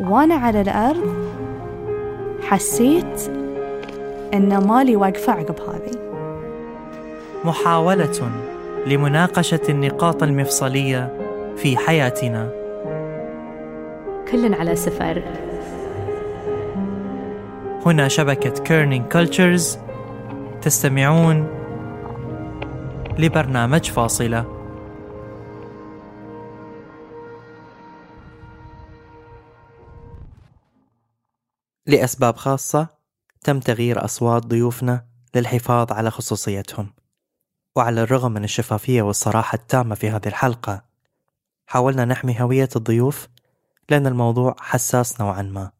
وأنا على الأرض حسيت أن ماني واقفة عقب هذه. محاولة لمناقشة النقاط المفصلية في حياتنا. كل على سفر. هنا شبكة كيرنينج كولتشرز تستمعون لبرنامج فاصلة. لأسباب خاصة تم تغيير أصوات ضيوفنا للحفاظ على خصوصيتهم. وعلى الرغم من الشفافية والصراحة التامة في هذه الحلقة حاولنا نحمي هوية الضيوف لأن الموضوع حساس نوعا ما.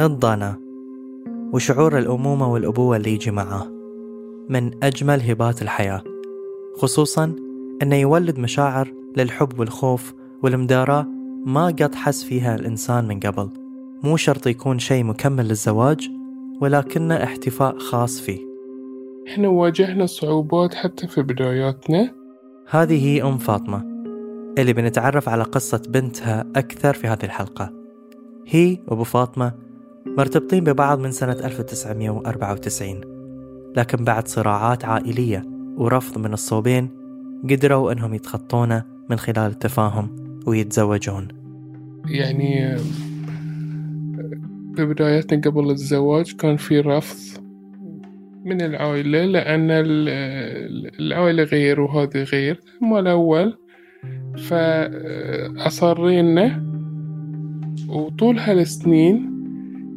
الضنا وشعور الأمومة والأبوة اللي يجي معاه من أجمل هبات الحياة خصوصا أنه يولد مشاعر للحب والخوف والمداراة ما قد حس فيها الإنسان من قبل. مو شرط يكون شيء مكمل للزواج ولكنه احتفاء خاص فيه. إحنا واجهنا صعوبات حتى في بداياتنا. هذه هي أم فاطمة اللي بنتعرف على قصة بنتها أكثر في هذه الحلقة. هي وأبو فاطمة مرتبطين ببعض من سنة 1994 لكن بعد صراعات عائلية ورفض من الصوبين قدروا أنهم يتخطونه من خلال التفاهم ويتزوجون. يعني في بداياتنا قبل الزواج كان في رفض من العائلة لأن العائلة غير وهذا غير ما الأول. فأصرينا وطول هالسنين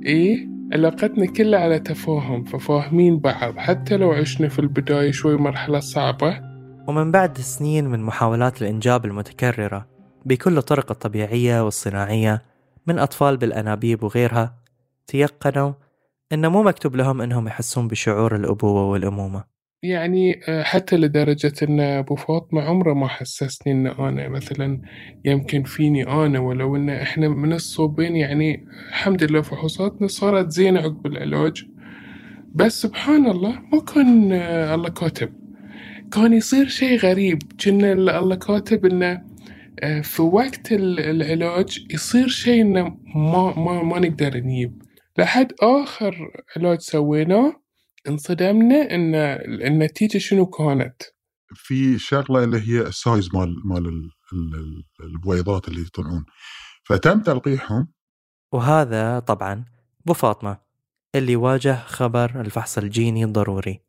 إيه علاقتنا كلها على تفاهم ففاهمين بعض. حتى لو عشنا في البداية شوي مرحلة صعبة. ومن بعد سنين من محاولات الإنجاب المتكررة بكل الطرق الطبيعية والصناعية من أطفال بالأنابيب وغيرها تيقنوا إنه مو مكتوب لهم إنهم يحسون بشعور الأبوة والأمومة. يعني آه، حتى لدرجة أن أبو فاطمة عمره ما حسسني أن أنا مثلا يمكن فيني أنا ولو أن إحنا من الصوبين يعني الحمد لله فحوصاتنا صارت زينة عقب العلاج. بس سبحان الله ما كان آه، الله كاتب. كان يصير شيء غريب. كنا الله كاتب إنه في وقت العلاج يصير شيء إنه ما ما ما نقدر نجيب. لحد آخر علاج سويناه انصدمنا إن النتيجة شنو كانت؟ في شغلة اللي هي السايز مال مال البويضات اللي يطلعون. فتم تلقيحهم. وهذا طبعا أبو فاطمة اللي واجه خبر الفحص الجيني الضروري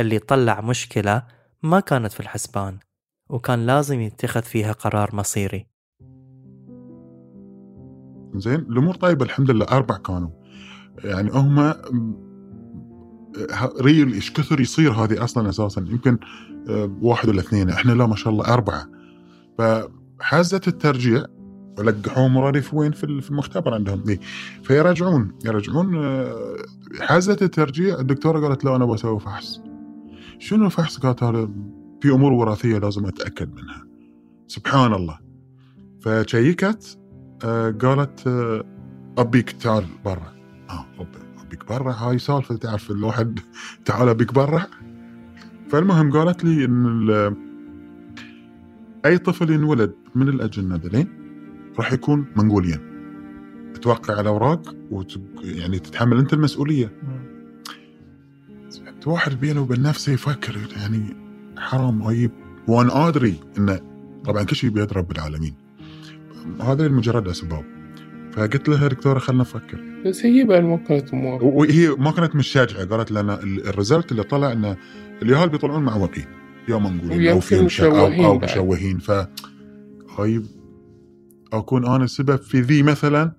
اللي طلع مشكلة ما كانت في الحسبان. وكان لازم يتخذ فيها قرار مصيري. زين الأمور طيبة الحمد لله أربع كانوا. يعني هم real إيش كثر يصير هذه أصلا أساسا؟ يمكن آه، واحد ولا اثنين إحنا لا ما شاء الله أربعة. فحازه الترجيع ولقحوهم مرادف وين؟ في المختبر عندهم دي فيرجعون يرجعون آه، حازه الترجيع الدكتورة قالت لا أنا بسوي فحص. شنو الفحص؟ قالت هذا في أمور وراثية لازم أتأكد منها. سبحان الله. فشيكت آه، قالت ابيك تعال برا. آه بيك برا هاي سالفة تعرف الواحد تعال بيك برا فالمهم قالت لي إن أي طفل ينولد من الأجنة ذلين راح يكون منقوليا توقع الاوراق وت... يعني تتحمل أنت المسؤولية. واحد بينه وبين نفسه يفكر يعني حرام هاي وأنا آدري إنه طبعا كل شيء بيد رب العالمين. هذا مجرد أسباب. فقلت لها دكتورة خلنا نفكر. بس هي بعد ما كانت موافقه وهي ما كانت مشجعه قالت لنا الريزلت اللي طلع إنه اليهال بيطلعون معوقين يا منقولين أو في مشوهين أو, أو مشوهين ف هاي أكون أنا السبب في ذي مثلا.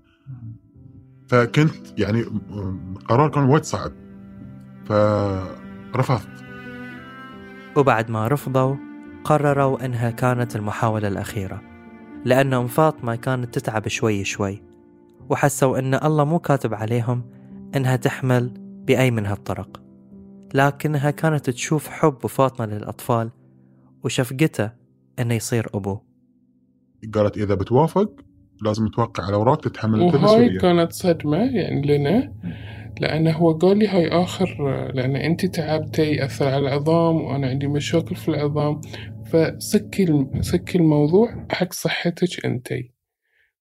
فكنت يعني قرار كان وايد صعب. فرفضت وبعد ما رفضوا قرروا إنها كانت المحاولة الأخيرة لأن أم فاطمة كانت تتعب شوي شوي وحسوا أن الله مو كاتب عليهم أنها تحمل بأي من هالطرق. لكنها كانت تشوف حب فاطمة للأطفال وشفقته أنه يصير أبوه. قالت إذا بتوافق لازم توقع على أوراق تتحمل وهاي كانت صدمة يعني لنا. لأن هو قال لي هاي آخر لأن أنت تعبتي يأثر على العظام وأنا عندي مشاكل في العظام. فسكي سكي الموضوع حق صحتك أنتي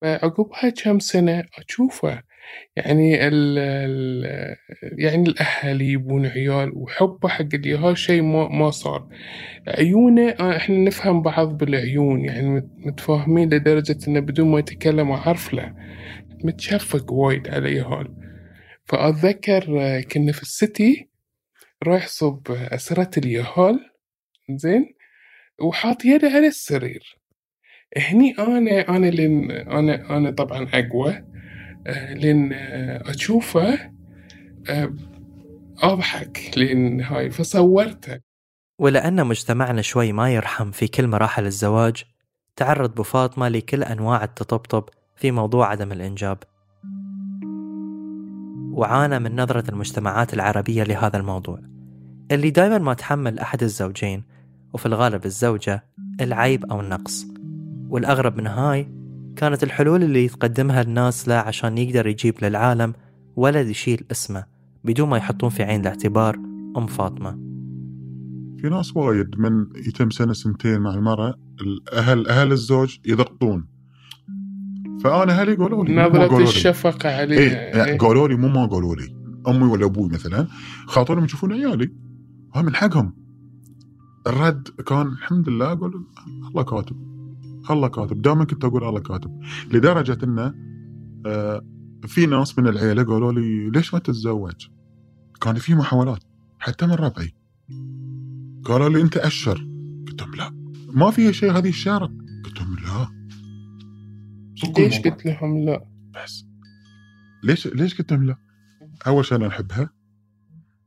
فعقبها كم سنة أشوفه يعني ال يعني الأهالي يبون عيال وحبه حق اليهال شيء ما ما صار. عيونه آه، إحنا نفهم بعض بالعيون يعني مت- متفاهمين لدرجة إنه بدون ما يتكلم أعرف له. متشفق وايد على يهال فأتذكر آه، كنا في السيتي رايح صب أسرة اليهال زين وحاط يده على السرير. هني أنا أنا لين أنا أنا طبعا أقوى آه، لين آه، أشوفه آه، أضحك لين هاي فصورته. ولأن مجتمعنا شوي ما يرحم في كل مراحل الزواج تعرض بو فاطمة لكل أنواع التطبطب في موضوع عدم الإنجاب. وعانى من نظرة المجتمعات العربية لهذا الموضوع اللي دايما ما تحمل أحد الزوجين وفي الغالب الزوجة العيب أو النقص. والأغرب من هاي كانت الحلول اللي يتقدمها الناس له عشان يقدر يجيب للعالم ولد يشيل اسمه بدون ما يحطون في عين الاعتبار أم فاطمة. في ناس وايد من يتم سنة سنتين مع المرأة الاهل أهل الزوج يضغطون. فأنا أهلي قالوا لي. الشفقة إيه عليها يعني إيه. قالوا لي مو ما قالوا لي. أمي ولا أبوي مثلا خاطرهم يشوفون عيالي. ها من حقهم. الرد كان الحمد لله أقول الله كاتب. الله كاتب. دائما كنت أقول الله كاتب. لدرجة إنه آه في ناس من العيلة قالوا لي ليش ما تتزوج؟ كان في محاولات حتى من ربعي. قالوا لي أنت أشر. قلت لهم لا. ما فيها شيء هذه الشارع ليش. قلت لهم لا؟ بس. ليش ليش قلت لهم لا؟ أول شيء أنا أحبها.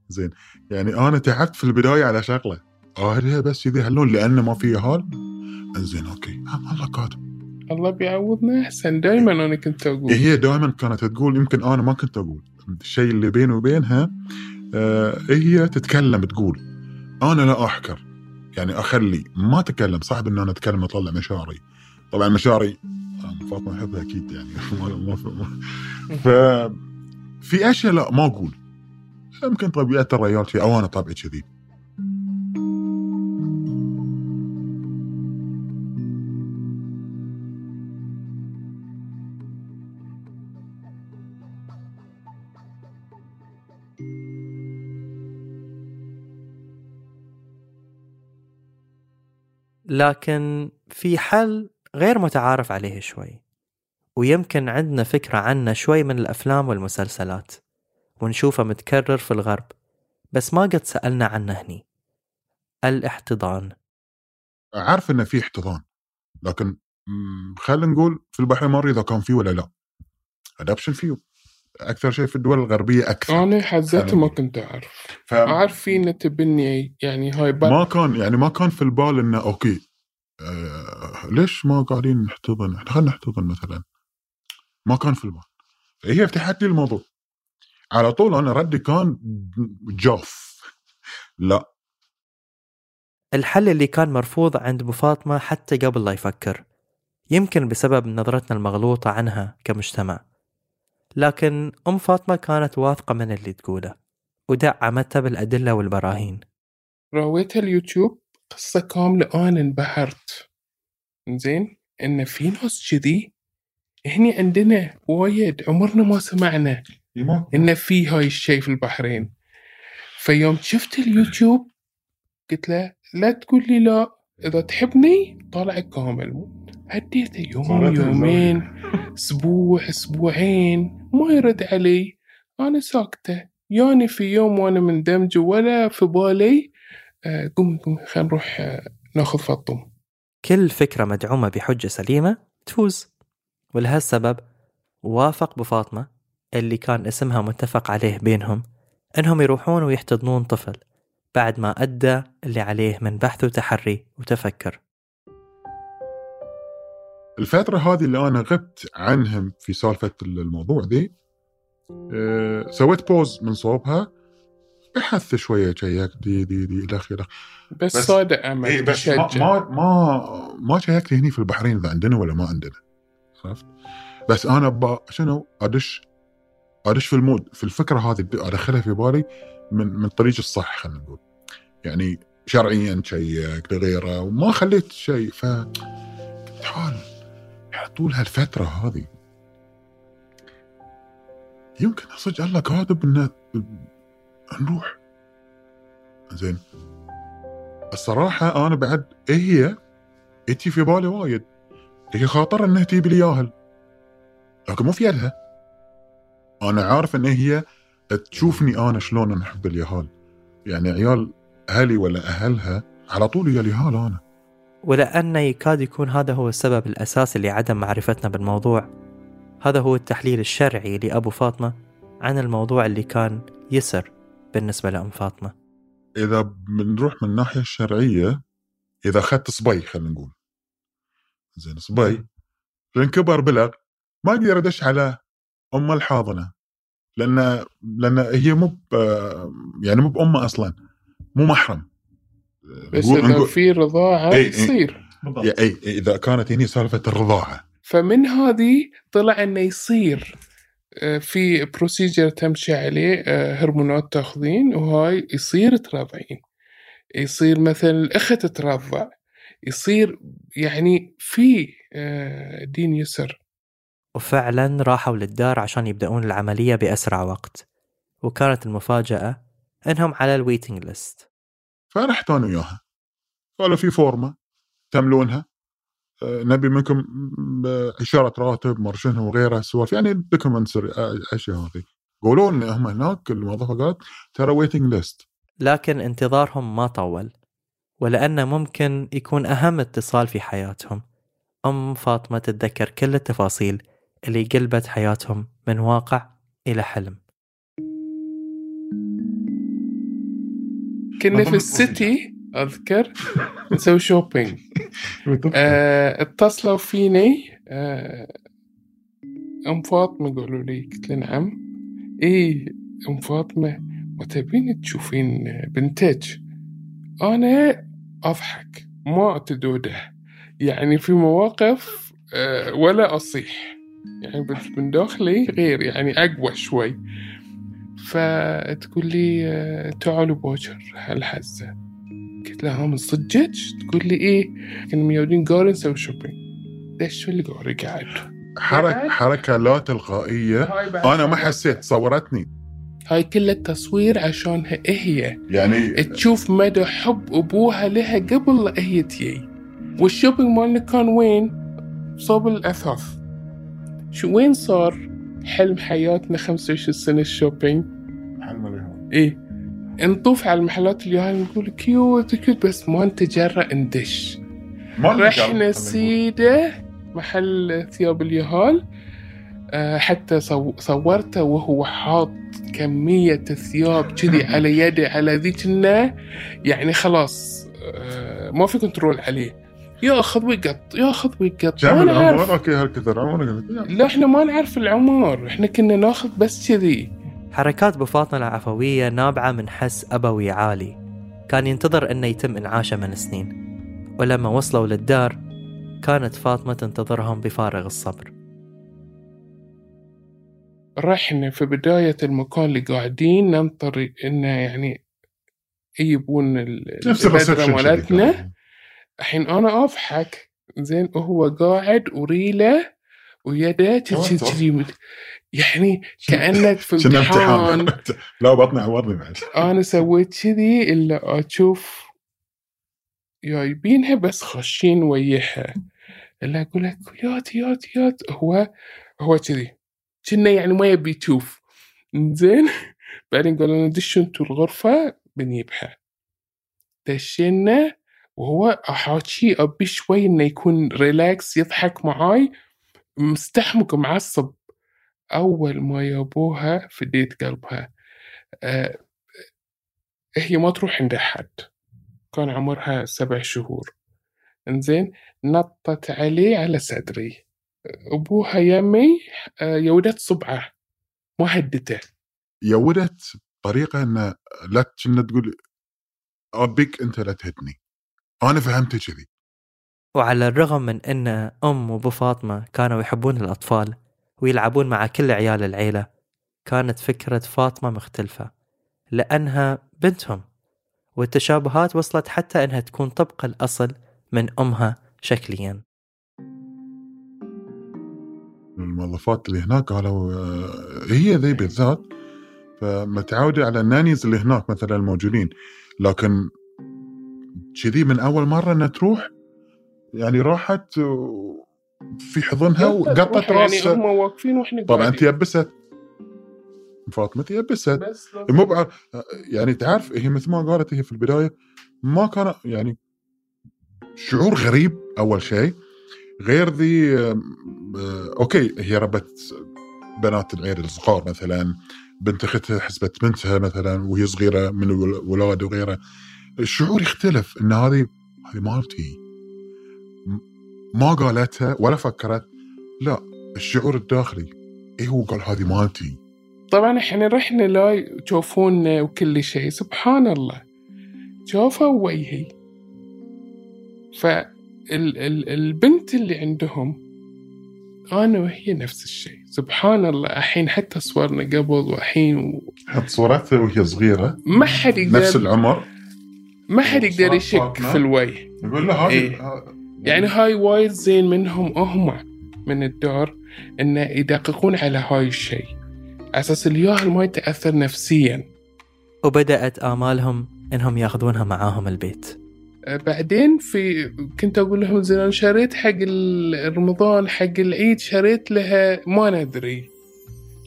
زين. يعني أنا تعبت في البداية على شغلة. أريها بس كذي هاللون لأنه ما في هال. زين أوكي. الله كاتب الله بيعوضنا أحسن. دايما أنا كنت أقول. هي دائما كانت تقول يمكن أنا ما كنت أقول. الشيء اللي بيني وبينها آه هي تتكلم تقول. أنا لا احكر يعني أخلي ما أتكلم. صعب إن أنا أتكلم اطلع مشاعري. طبعا مشاعري آه، فاطمة احبها أكيد يعني. ما- ف في أشياء لا ما أقول. يمكن طبيعة الرجال شيء أو أنا طبعي كذي. لكن في حل غير متعارف عليه شوي. ويمكن عندنا فكرة عنه شوي من الأفلام والمسلسلات ونشوفه متكرر في الغرب بس ما قد سألنا عنه هني. الاحتضان. عارف إنه في احتضان لكن خلينا نقول في البحرين ما ادري إذا كان فيه ولا لا. ادابشن فيه أكثر شيء في الدول الغربية أكثر أنا حد ذاتي ما كنت أعرف. أعرف في إنه تبني يعني هاي بر... ما كان يعني ما كان في البال إنه أوكي آه ليش ما قاعدين نحتضن؟ إحنا خلينا نحتضن مثلا. ما كان في البال هي فتحت لي الموضوع. على طول أنا ردي كان جاف. لا. الحل اللي كان مرفوض عند أبو فاطمة حتى قبل لا يفكر. يمكن بسبب نظرتنا المغلوطة عنها كمجتمع. لكن أم فاطمة كانت واثقة من اللي تقوله. ودعمتها بالأدلة والبراهين. رويتها اليوتيوب؟ قصة كاملة أنا انبهرت. زين إن في ناس كذي هني عندنا وايد عمرنا ما سمعنا إن في هاي الشيء في البحرين. فيوم شفت اليوتيوب قلت له لا تقول لي لا إذا تحبني طالع كامل. هديته يوم يومين أسبوع أسبوعين ما يرد علي. أنا ساكتة. يعني في يوم وأنا مندمج ولا في بالي آه، قوم قوم خلينا نروح آه، ناخذ فطم كل فكرة مدعومة بحجة سليمة تفوز. ولهالسبب وافق بفاطمة اللي كان اسمها متفق عليه بينهم إنهم يروحون ويحتضنون طفل بعد ما أدى اللي عليه من بحث وتحري وتفكر. الفترة هذه اللي أنا غبت عنهم في سالفة الموضوع ذي أه سويت pause من صوبها بحثت شوية check ت دي دي دي إلى آخره بس, بس- صادق أمل إيه بس ما. ما ما, ما check ت هني في البحرين إذا عندنا ولا ما عندنا عرفت؟ بس أنا با شنو أدش أدش في ال mood في الفكرة هذه أدخلها في بالي من من طريق الصح خلينا نقول يعني شرعيا check لغيره وما خليت شيء ف تعال طول هالفترة هذه يمكن صدق الله كاتب إنه نروح. زين. الصراحة أنا بعد إيه هي إتي في بالي وايد. هي خاطر إنها تجيب لي ياهل لكن مو في يدها. أنا عارف إن هي تشوفني أنا شلون أنا أحب اليهال. يعني عيال أهلي ولا أهلها على طول يا اليهال أنا. ولأن يكاد يكون هذا هو السبب الأساسي لعدم معرفتنا بالموضوع. هذا هو التحليل الشرعي لأبو فاطمة عن الموضوع اللي كان يسر. بالنسبة لأم فاطمة؟ إذا بنروح من الناحية الشرعية إذا أخذت صبي خلينا نقول. زين صبي. لأن كبر بلغ ما أقدر أدش على أم الحاضنة. لأن لأن هي مو ب- يعني مو بأمه أصلا مو محرم. بس نقول- إذا نقول- في إي. يصير. يا أي إذا كانت هني سالفة الرضاعة. فمن هذه طلع إنه يصير. في بروسيجر تمشي عليه آه، هرمونات تاخذين وهاي يصير ترضعين يصير مثلا الأخت ترضع يصير يعني في آه، دين يسر. وفعلا راحوا للدار عشان يبدأون العملية بأسرع وقت. وكانت المفاجأة إنهم على ال waiting list فرحت أنا وياها. قالوا في form ة تملونها. آه، نبي منكم إشارة راتب مرشنها وغيرها سوالف. يعني documents أشياء هذه. قولوا لنا هم هناك الموظفة قالت ترى waiting list لكن انتظارهم ما طول ولأنه ممكن يكون أهم اتصال في حياتهم. أم فاطمة تتذكر كل التفاصيل اللي قلبت حياتهم من واقع إلى حلم. كنا في السيتي أذكر نسوي شوبينج آه، اتصلوا فيني. آه، أم فاطمة قالوا لي قلت له نعم. إيه أم فاطمة ما تبين تشوفين بنتج أنا أضحك ما اتدوده يعني في مواقف آه، ولا أصيح. يعني بس من داخلي غير يعني أقوى شوي. فتقول لي آه، تعالوا بوجر هالحزة. قلت لها ها من صدقك؟ تقول لي إيه؟ كنا ميودين گاري نسوي shopping ليش شو اللي گاري قاعد. حركه حركة لا تلقائية. أنا ما حسيت صورتني. هاي كلها تصوير عشانها هي. يعني تشوف مدى حب أبوها لها قبل لا هي تجي. وال shopping مالنا كان وين؟ صوب الأثاث. شو وين صار حلم حياتنا 25 سنة ال shopping؟ إيه. نطوف على المحلات الياهل نقول cute cute بس ما نتجرأ ندش. رحنا سيدة محل ثياب اليهال آه، حتى صو- صورته وهو حاط كمية ثياب كذي على يده على ذيك إنه يعني خلاص آه، ما في control عليه. ياخذ ويقط ياخذ ويقط. ما نعرف. okay هالكثر عمر قلت يلا. لا إحنا ما نعرف العمر. إحنا كنا ناخذ بس كذي. حركات أبو فاطمة العفوية نابعة من حس أبوي عالي. كان ينتظر أنه يتم إنعاشه من سنين. ولما وصلوا للدار كانت فاطمة تنتظرهم بفارغ الصبر. رحنا في بداية المكان اللي قاعدين ننطر إنه يعني يجيبون البدرة مالتنا. الحين أنا أضحك. زين وهو قاعد وريله كذي توتر. كذي يعني كأنك في امتحان. لا بطني عورني بعد. أنا سويت كذي إلا أشوف جايبينها بس خاشين وياها إلا أقول لك يات يات يات. هو هو كذي. كنا يعني ما يبي يشوف. زين. بعدين قالوا لنا دشوا أنتوا الغرفة بنجيبها دشينا وهو أحاكي أبي شوي إنه يكون ريلاكس يضحك معاي. مستحمق معصب أول ما يابوها فديت قلبها. أه هي ما تروح عند أحد. كان عمرها سبع شهور. إنزين نطت عليه على صدري. أبوها يمي آه، يودت صبعة. ما هدته يودت بطريقه انه لا كنا تقول أبيك أنت لا تهدني. أنا فهمته كذي. وعلى الرغم من أن أم وأبو فاطمة كانوا يحبون الأطفال ويلعبون مع كل عيال العيلة كانت فكرة فاطمة مختلفة لأنها بنتهم والتشابهات وصلت حتى أنها تكون طبق الأصل من أمها شكليا. الموظفات اللي هناك قالوا آه، هي ذي بالذات فمتعودة على ال nannies اللي هناك مثلا الموجودين لكن كذي من أول مرة أنها تروح يعني راحت في حضنها وقطت يعني راسها. هم واقفين وإحنا طبعا. تيبست. فاطمة تيبست. بس مو بع... يعني تعرف هي مثل ما قالت هي في البداية ما كان يعني شعور غريب أول شيء. غير ذي أوكي هي ربت بنات العير الصغار مثلا بنت اختها حسبت بنتها مثلا وهي صغيرة من الولاد وغيره الشعور يختلف إن هذه هذه مالتي. ما قالتها ولا فكرت. لا الشعور الداخلي. إيه هو قال هذه مالتي؟ طبعا إحنا رحنا لا تشوفونا وكل شيء سبحان الله. شوفوا وجهي. فالبنت اللي عندهم أنا وهي نفس الشيء. سبحان الله الحين حتى صورنا قبل والحين و- حط صورتها وهي صغيرة. ما حد نفس يقدر العمر. ما حد يقدر يشك. في الوجه. يقول له هذه إيه. يعني هاي وايد زين منهم هم من الدار انه يدققون على هاي الشيء. على أساس الياهل ما يتأثر نفسيا. وبدأت آمالهم إنهم يأخذونها معاهم البيت. آه، بعدين في كنت أقول لهم زين أنا شريت حق رمضان حق العيد شريت لها ما ندري.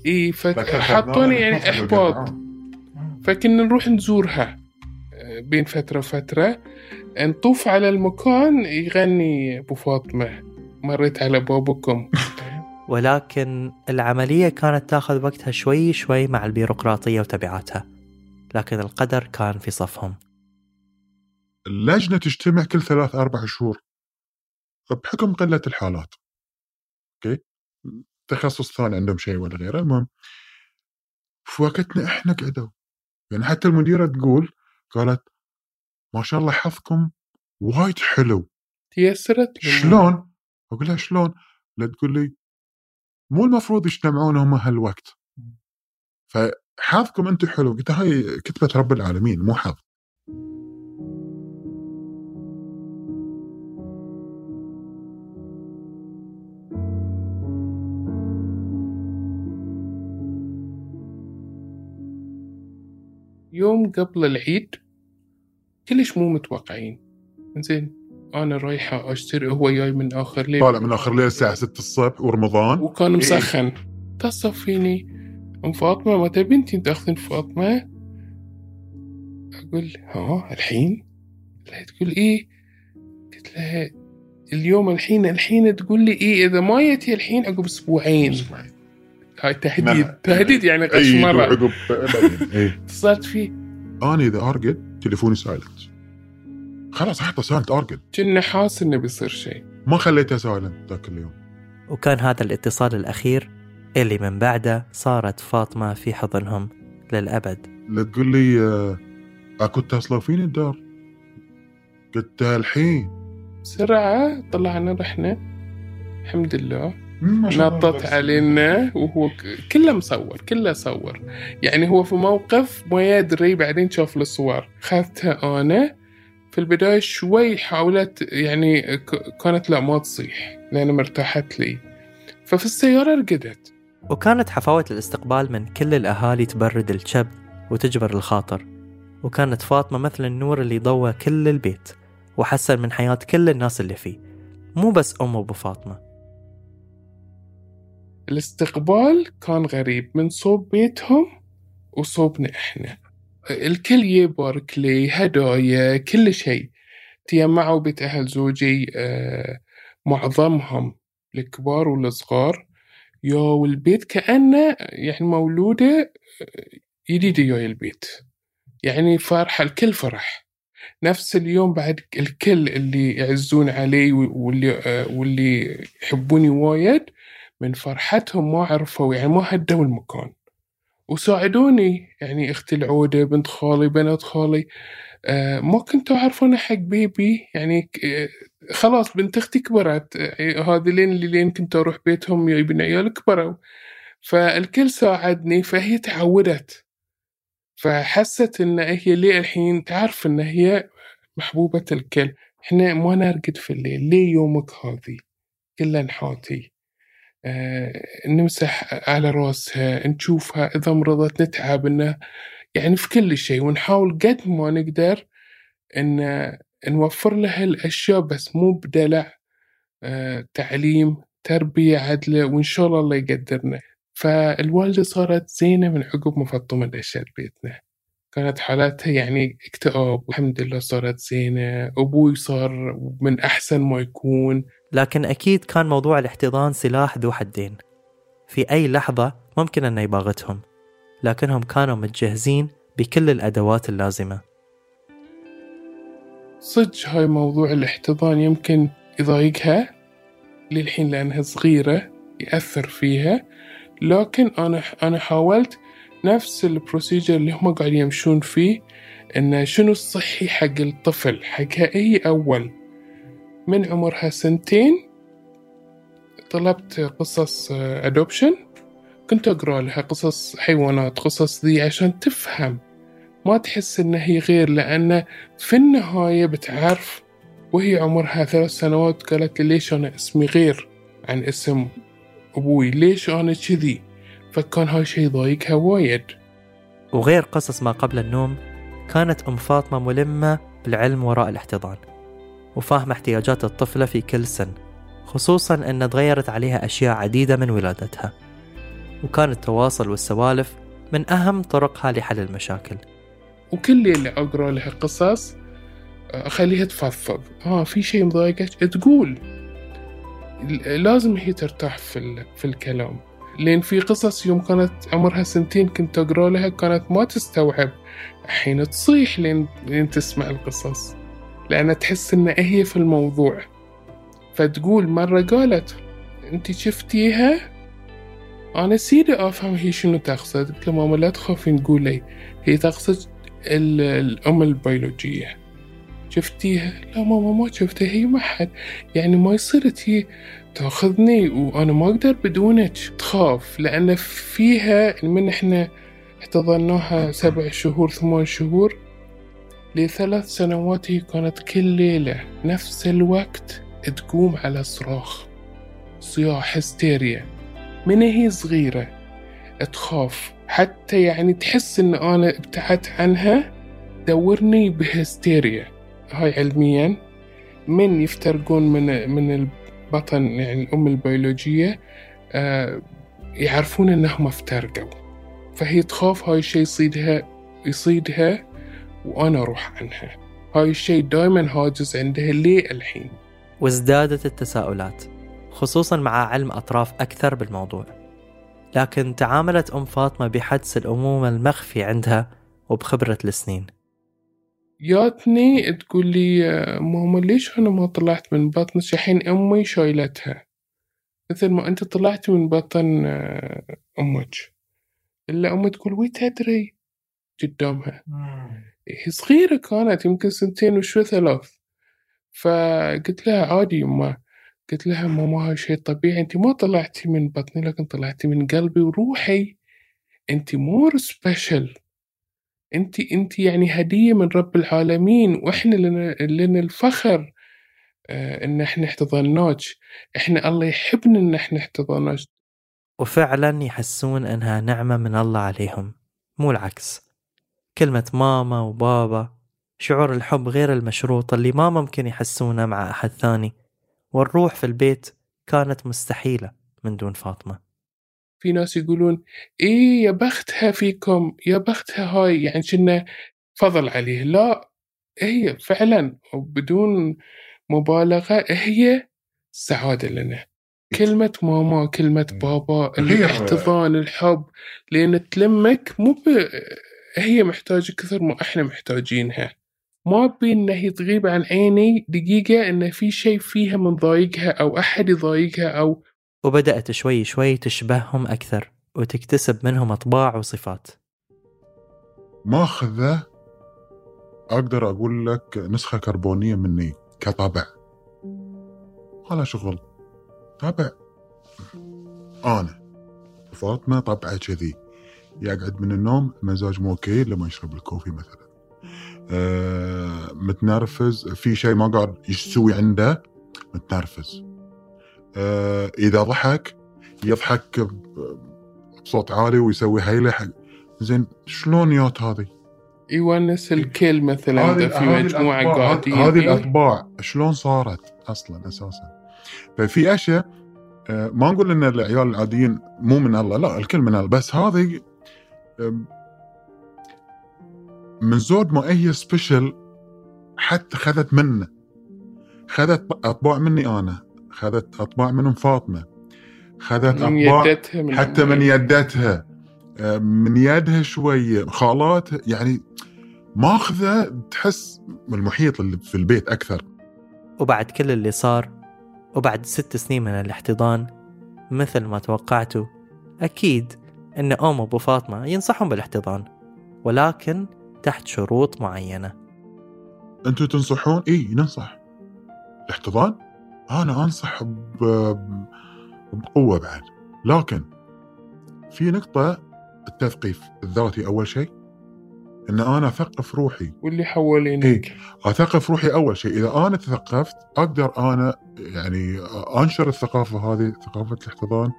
إي فحطوني يعني إحباط. فكنا نروح نزورها آه، بين فترة وفترة. نطوف على المكان يغني أبو فاطمة. مريت على بابكم. ولكن العملية كانت تاخذ وقتها شوي شوي مع البيروقراطية وتبعاتها لكن القدر كان في صفهم. اللجنة تجتمع كل ثلاث أربع شهور بحكم قلة الحالات. أوكي؟ تخصص ثاني عندهم شيء ولا غيره. المهم في وقتنا إحنا قعدوا. يعني حتى المديرة تقول قالت ما شاء الله حظكم وايد حلو تيسرت. شلون؟ أقول لها شلون؟ لا تقول لي مو المفروض يجتمعون هم هالوقت فحظكم أنتم حلو قلت هاي كتبة رب العالمين مو حظ يوم قبل العيد كلش مو متوقعين. زين أنا رايحة أشتري هو جاي من آخر ليل طالع من آخر الليل الساعة 6 الصبح ورمضان. وكان إيه. مسخن. اتصل فيني أم فاطمة متى بنتي تأخذين فاطمة؟ أقول ها الحين؟ لا تقول إيه؟ قلت لها اليوم الحين الحين تقول لي إيه؟ إذا ما جيتي الحين عقب أسبوعين. هاي تهديد. نعم. تهديد يعني اي قشمره عقب بعدين. إيه. اتصلت فيه. أنا إذا أرقد تليفوني سايلنت خلاص احطه سايلنت أرقد. كنا حاس إنه بيصير شيء. ما خليته سايلنت ذاك اليوم. وكان هذا الاتصال الأخير اللي من بعده صارت فاطمة في حضنهم للأبد. لا تقول لي آه، أكو اتصلوا فيني الدار؟ قلت الحين. بسرعة طلعنا رحنا. الحمد لله. نطت علينا وهو كله مصور كله صور. يعني هو في موقف ما يدري بعدين شاف الصور. خذتها أنا. في البداية شوي حاولت يعني ك- كانت لا ما تصيح لأن مرتاحت لي. ففي السيارة رقدت. وكانت حفاوة الاستقبال من كل الأهالي تبرد الكبد وتجبر الخاطر. وكانت فاطمة مثل النور اللي ضوى كل البيت وحسن من حياة كل الناس اللي فيه. مو بس أم أبو فاطمة. الاستقبال كان غريب من صوب بيتهم وصوبنا إحنا الكل يبارك لي هدايا كل شيء. تجمعوا بيت أهل زوجي آه، معظمهم الكبار والصغار. يا والبيت كأنه يعني مولودة آه، جديدة جاي البيت. يعني فرحة الكل فرح. نفس اليوم بعد الكل اللي يعزون علي واللي آه، واللي يحبوني وايد من فرحتهم ما عرفوا يعني ما هدوا المكان. وساعدوني يعني أختي العودة بنت خالي بنات خالي آه ما كنتوا عارفون حق بيبي يعني آه، خلاص بنت أختي كبرت آه، هذه لين لين كنت أروح بيتهم جايبين عيال كبروا. فالكل ساعدني فهي تعودت. فحست إن هي ليه الحين تعرف إن هي محبوبة الكل. إحنا ما نرقد في الليل ليه يومك هذي؟ كله نحاتي نمسح على راسها نشوفها إذا مرضت نتعب إنه يعني في كل شيء ونحاول قد ما نقدر إن نوفر لها الأشياء بس مو بدلع آه تعليم تربية عدلة وإن شاء الله الله يقدرنا. فالوالدة صارت زينة من عقب ما دشت بيتنا. كانت حالاتها يعني اكتئاب والحمد لله صارت زينة أبوي صار من أحسن ما يكون. لكن أكيد كان موضوع الاحتضان سلاح ذو حدين. في أي لحظة ممكن أن يباغتهم لكنهم كانوا متجهزين بكل الأدوات اللازمة. صدق هاي موضوع الاحتضان يمكن يضايقها؟ للحين لأنها صغيرة يأثر فيها لكن أنا أنا حاولت نفس ال procedure اللي هم قاعدين يمشون فيه إنه شنو الصحي حق الطفل حقها هي أول؟ من عمرها سنتين طلبت قصص adoption كنت أقرأ لها قصص حيوانات قصص ذي عشان تفهم. ما تحس إن هي غير لأن في النهاية بتعرف وهي عمرها ثلاث سنوات قالت لي ليش أنا اسمي غير عن اسم أبوي؟ ليش أنا كذي؟ فكان هاي شي ضايقها وايد. وغير قصص ما قبل النوم كانت أم فاطمة ملمة بالعلم وراء الاحتضان. وفاهمة احتياجات الطفلة في كل سن خصوصا أن تغيرت عليها أشياء عديدة من ولادتها. وكان التواصل والسوالف من أهم طرقها لحل المشاكل. وكل اللي أقرأ لها قصص أخليها تفضفض. آه في شيء مضايقك؟ تقول. لازم هي ترتاح في, في الكلام. لأن في قصص يوم كانت عمرها سنتين كنت أقرأ لها كانت ما تستوعب. الحين تصيح لين, لين تسمع القصص. لأن تحس إن هي في الموضوع. فتقول مرة قالت أنت شفتيها؟ أنا سيدي أفهم هي شنو تقصد. قلت ماما لا تخافين قولي. هي تقصد الأم البيولوجية. شفتيها؟ لا ماما ما شفتها. هي ما حد. يعني ما يصير تي تأخذني وأنا ما أقدر بدونك تخاف لأن فيها من إحنا احتضناها سبع شهور ثمان شهور لثلاث سنوات كانت كل ليلة نفس الوقت تقوم على صراخ صياح هستيريا. من هي صغيرة تخاف حتى يعني تحس إن أنا ابتعدت عنها؟ دورني بهستيريا. هاي علميا من يفترقون من من البطن يعني الأم البيولوجية آه يعرفون إنهم افترقوا. فهي تخاف هاي الشي يصيدها يصيدها. وأنا أروح عنها. هاي الشي دايما هاجس عندها ليه الحين؟ وازدادت التساؤلات خصوصا مع علم أطراف أكثر بالموضوع. لكن تعاملت أم فاطمة بحدس الأمومة المخفي عندها وبخبرة السنين. جاتني تقول لي ماما ليش أنا ما طلعت من بطنك؟ الحين أمي شايلتها. مثل ما أنت طلعت من بطن أمك. إلا أمي تقول وي تدري؟ قدامها. صغيرة كانت يمكن سنتين وشو ثلاث. فقلت لها عادي يما قلت لها ماما هاي شيء طبيعي انت ما طلعتي من بطني لكن طلعتي من قلبي وروحي. انت more special انت انت يعني هدية من رب العالمين وإحنا لنا, لنا الفخر آه إن إحنا احتضناك. إحنا الله يحبنا إن إحنا احتضناك. وفعلا يحسون إنها نعمة من الله عليهم مو العكس. كلمة ماما وبابا شعور الحب غير المشروط اللي ما ممكن يحسونه مع أحد ثاني. والروح في البيت كانت مستحيلة من دون فاطمة. في ناس يقولون إيه يا بختها فيكم يا بختها هاي يعني كنا فضل عليه. لا هي فعلا وبدون مبالغة هي سعادة لنا. كلمة ماما كلمة بابا الاحتضان الحب لأن تلمك مو ب... هي محتاجة كثر ما إحنا محتاجينها. ما أبي إن هي تغيب عن عيني دقيقة إن في شيء فيها من ضايقها أو أحد يضايقها أو وبدأت شوي شوي تشبههم أكثر وتكتسب منهم أطباع وصفات. ماخذة؟ أقدر أقول لك نسخة كربونية مني كطبع. على شغل. طبع. أنا. فاطمة طبعة كذي. يقعد من النوم مزاج مو أوكي لما يشرب الكوفي مثلا. آه متنرفز. في شيء ما قاعد يسوي عنده متنرفز. آه إذا ضحك يضحك بصوت عالي ويسوي هيلة حق. زين شلون يوت هذه؟ يونس الكل مثلا إذا في الأطباع- قاعدين هذه. الأطباع. شلون صارت أصلا أساسا؟ ففي أشياء آه، ما نقول إن العيال العاديين مو من الله لا الكل من الله بس هذه من زود ما هي سبيشل حتى خذت منه. خذت أطباع مني أنا خذت أطباع من ام فاطمة خذت من أطباع يدتها من حتى من يدتها. من يدها شوية خالاتها يعني ماخذة تحس من المحيط اللي في البيت أكثر. وبعد كل اللي صار وبعد ست سنين من الاحتضان مثل ما توقعتوا أكيد أن أم أبو فاطمة ينصحون بالاحتضان ولكن تحت شروط معينة. أنتم تنصحون؟ إي ننصح الاحتضان؟ أنا أنصح ب- بقوة بعد. لكن في نقطة التثقيف الذاتي أول شيء إن أنا أثقف روحي. واللي حوالينك إيه. أثقف روحي أول شيء. إذا أنا تثقفت أقدر أنا يعني أنشر الثقافة هذه ثقافة الاحتضان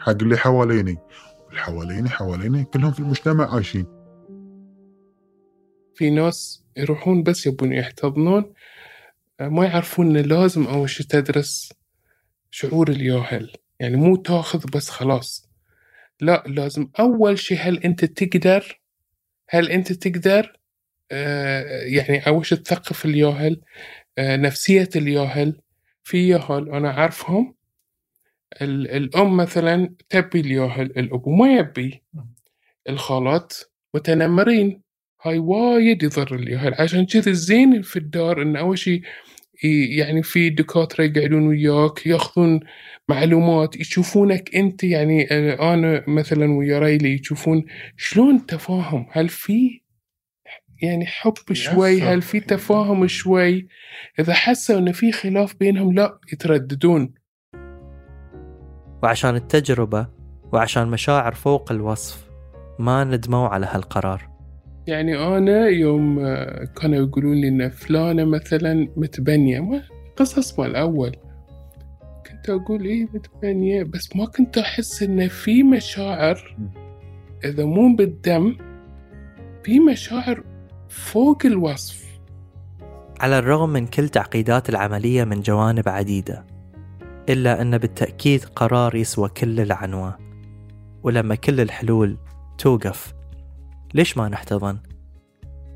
حق اللي حواليني. اللي حواليني حواليني كلهم في المجتمع عايشين. في ناس يروحون بس يبون يحتضنون آه، ما يعرفون إن لازم أول شي تدرس شعور الياهل. يعني مو تاخذ بس خلاص. لا لازم أول شي هل أنت تقدر؟ هل أنت تقدر؟ آه، يعني شي تثقف الياهل؟ آه، نفسية الياهل. في ياهل أنا أعرفهم ال- الأم مثلا تبي الياهل الأبو ما يبي. الخالات متنمرين. هاي وايد يضر الياهل عشان كذي الزين في الدار إن أول شي ي- يعني في دكاترة يقعدون وياك ياخذون معلومات يشوفونك أنت يعني آه، أنا مثلا ويا ريلي يشوفون. شلون تفاهم؟ هل في يعني حب شوي؟ هل في تفاهم شوي؟ إذا حسوا إن في خلاف بينهم لا يترددون. وعشان التجربة وعشان مشاعر فوق الوصف ما ندموا على هالقرار. يعني أنا يوم آه، كانوا يقولون لي إن فلانة مثلا متبنية ما قصص مال الأول كنت أقول إيه متبنية؟ بس ما كنت أحس إن في مشاعر إذا مو بالدم في مشاعر فوق الوصف. على الرغم من كل تعقيدات العملية من جوانب عديدة. إلا أن بالتأكيد قرار يسوى كل العنوة ولما كل الحلول توقف ليش ما نحتضن؟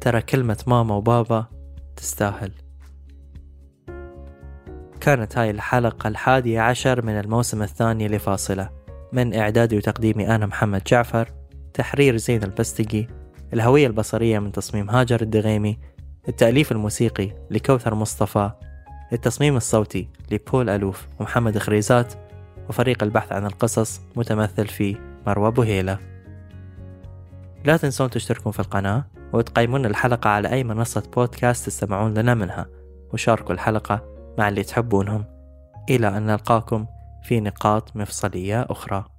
ترى كلمة ماما وبابا تستاهل كانت هاي الحلقة الحادية عشر من الموسم الثاني لفاصلة من إعدادي وتقديمي أنا محمد جعفر تحرير زين البستقي الهوية البصرية من تصميم هاجر الدغيمي التأليف الموسيقي لكوثر مصطفى التصميم الصوتي لبول ألوف ومحمد خريزات وفريق البحث عن القصص متمثل في مروى بوهيلة. لا تنسون تشتركون في القناة وتقيمون الحلقة على أي منصة بودكاست تستمعون لنا منها وشاركوا الحلقة مع اللي تحبونهم. إلى أن نلقاكم في نقاط مفصلية أخرى.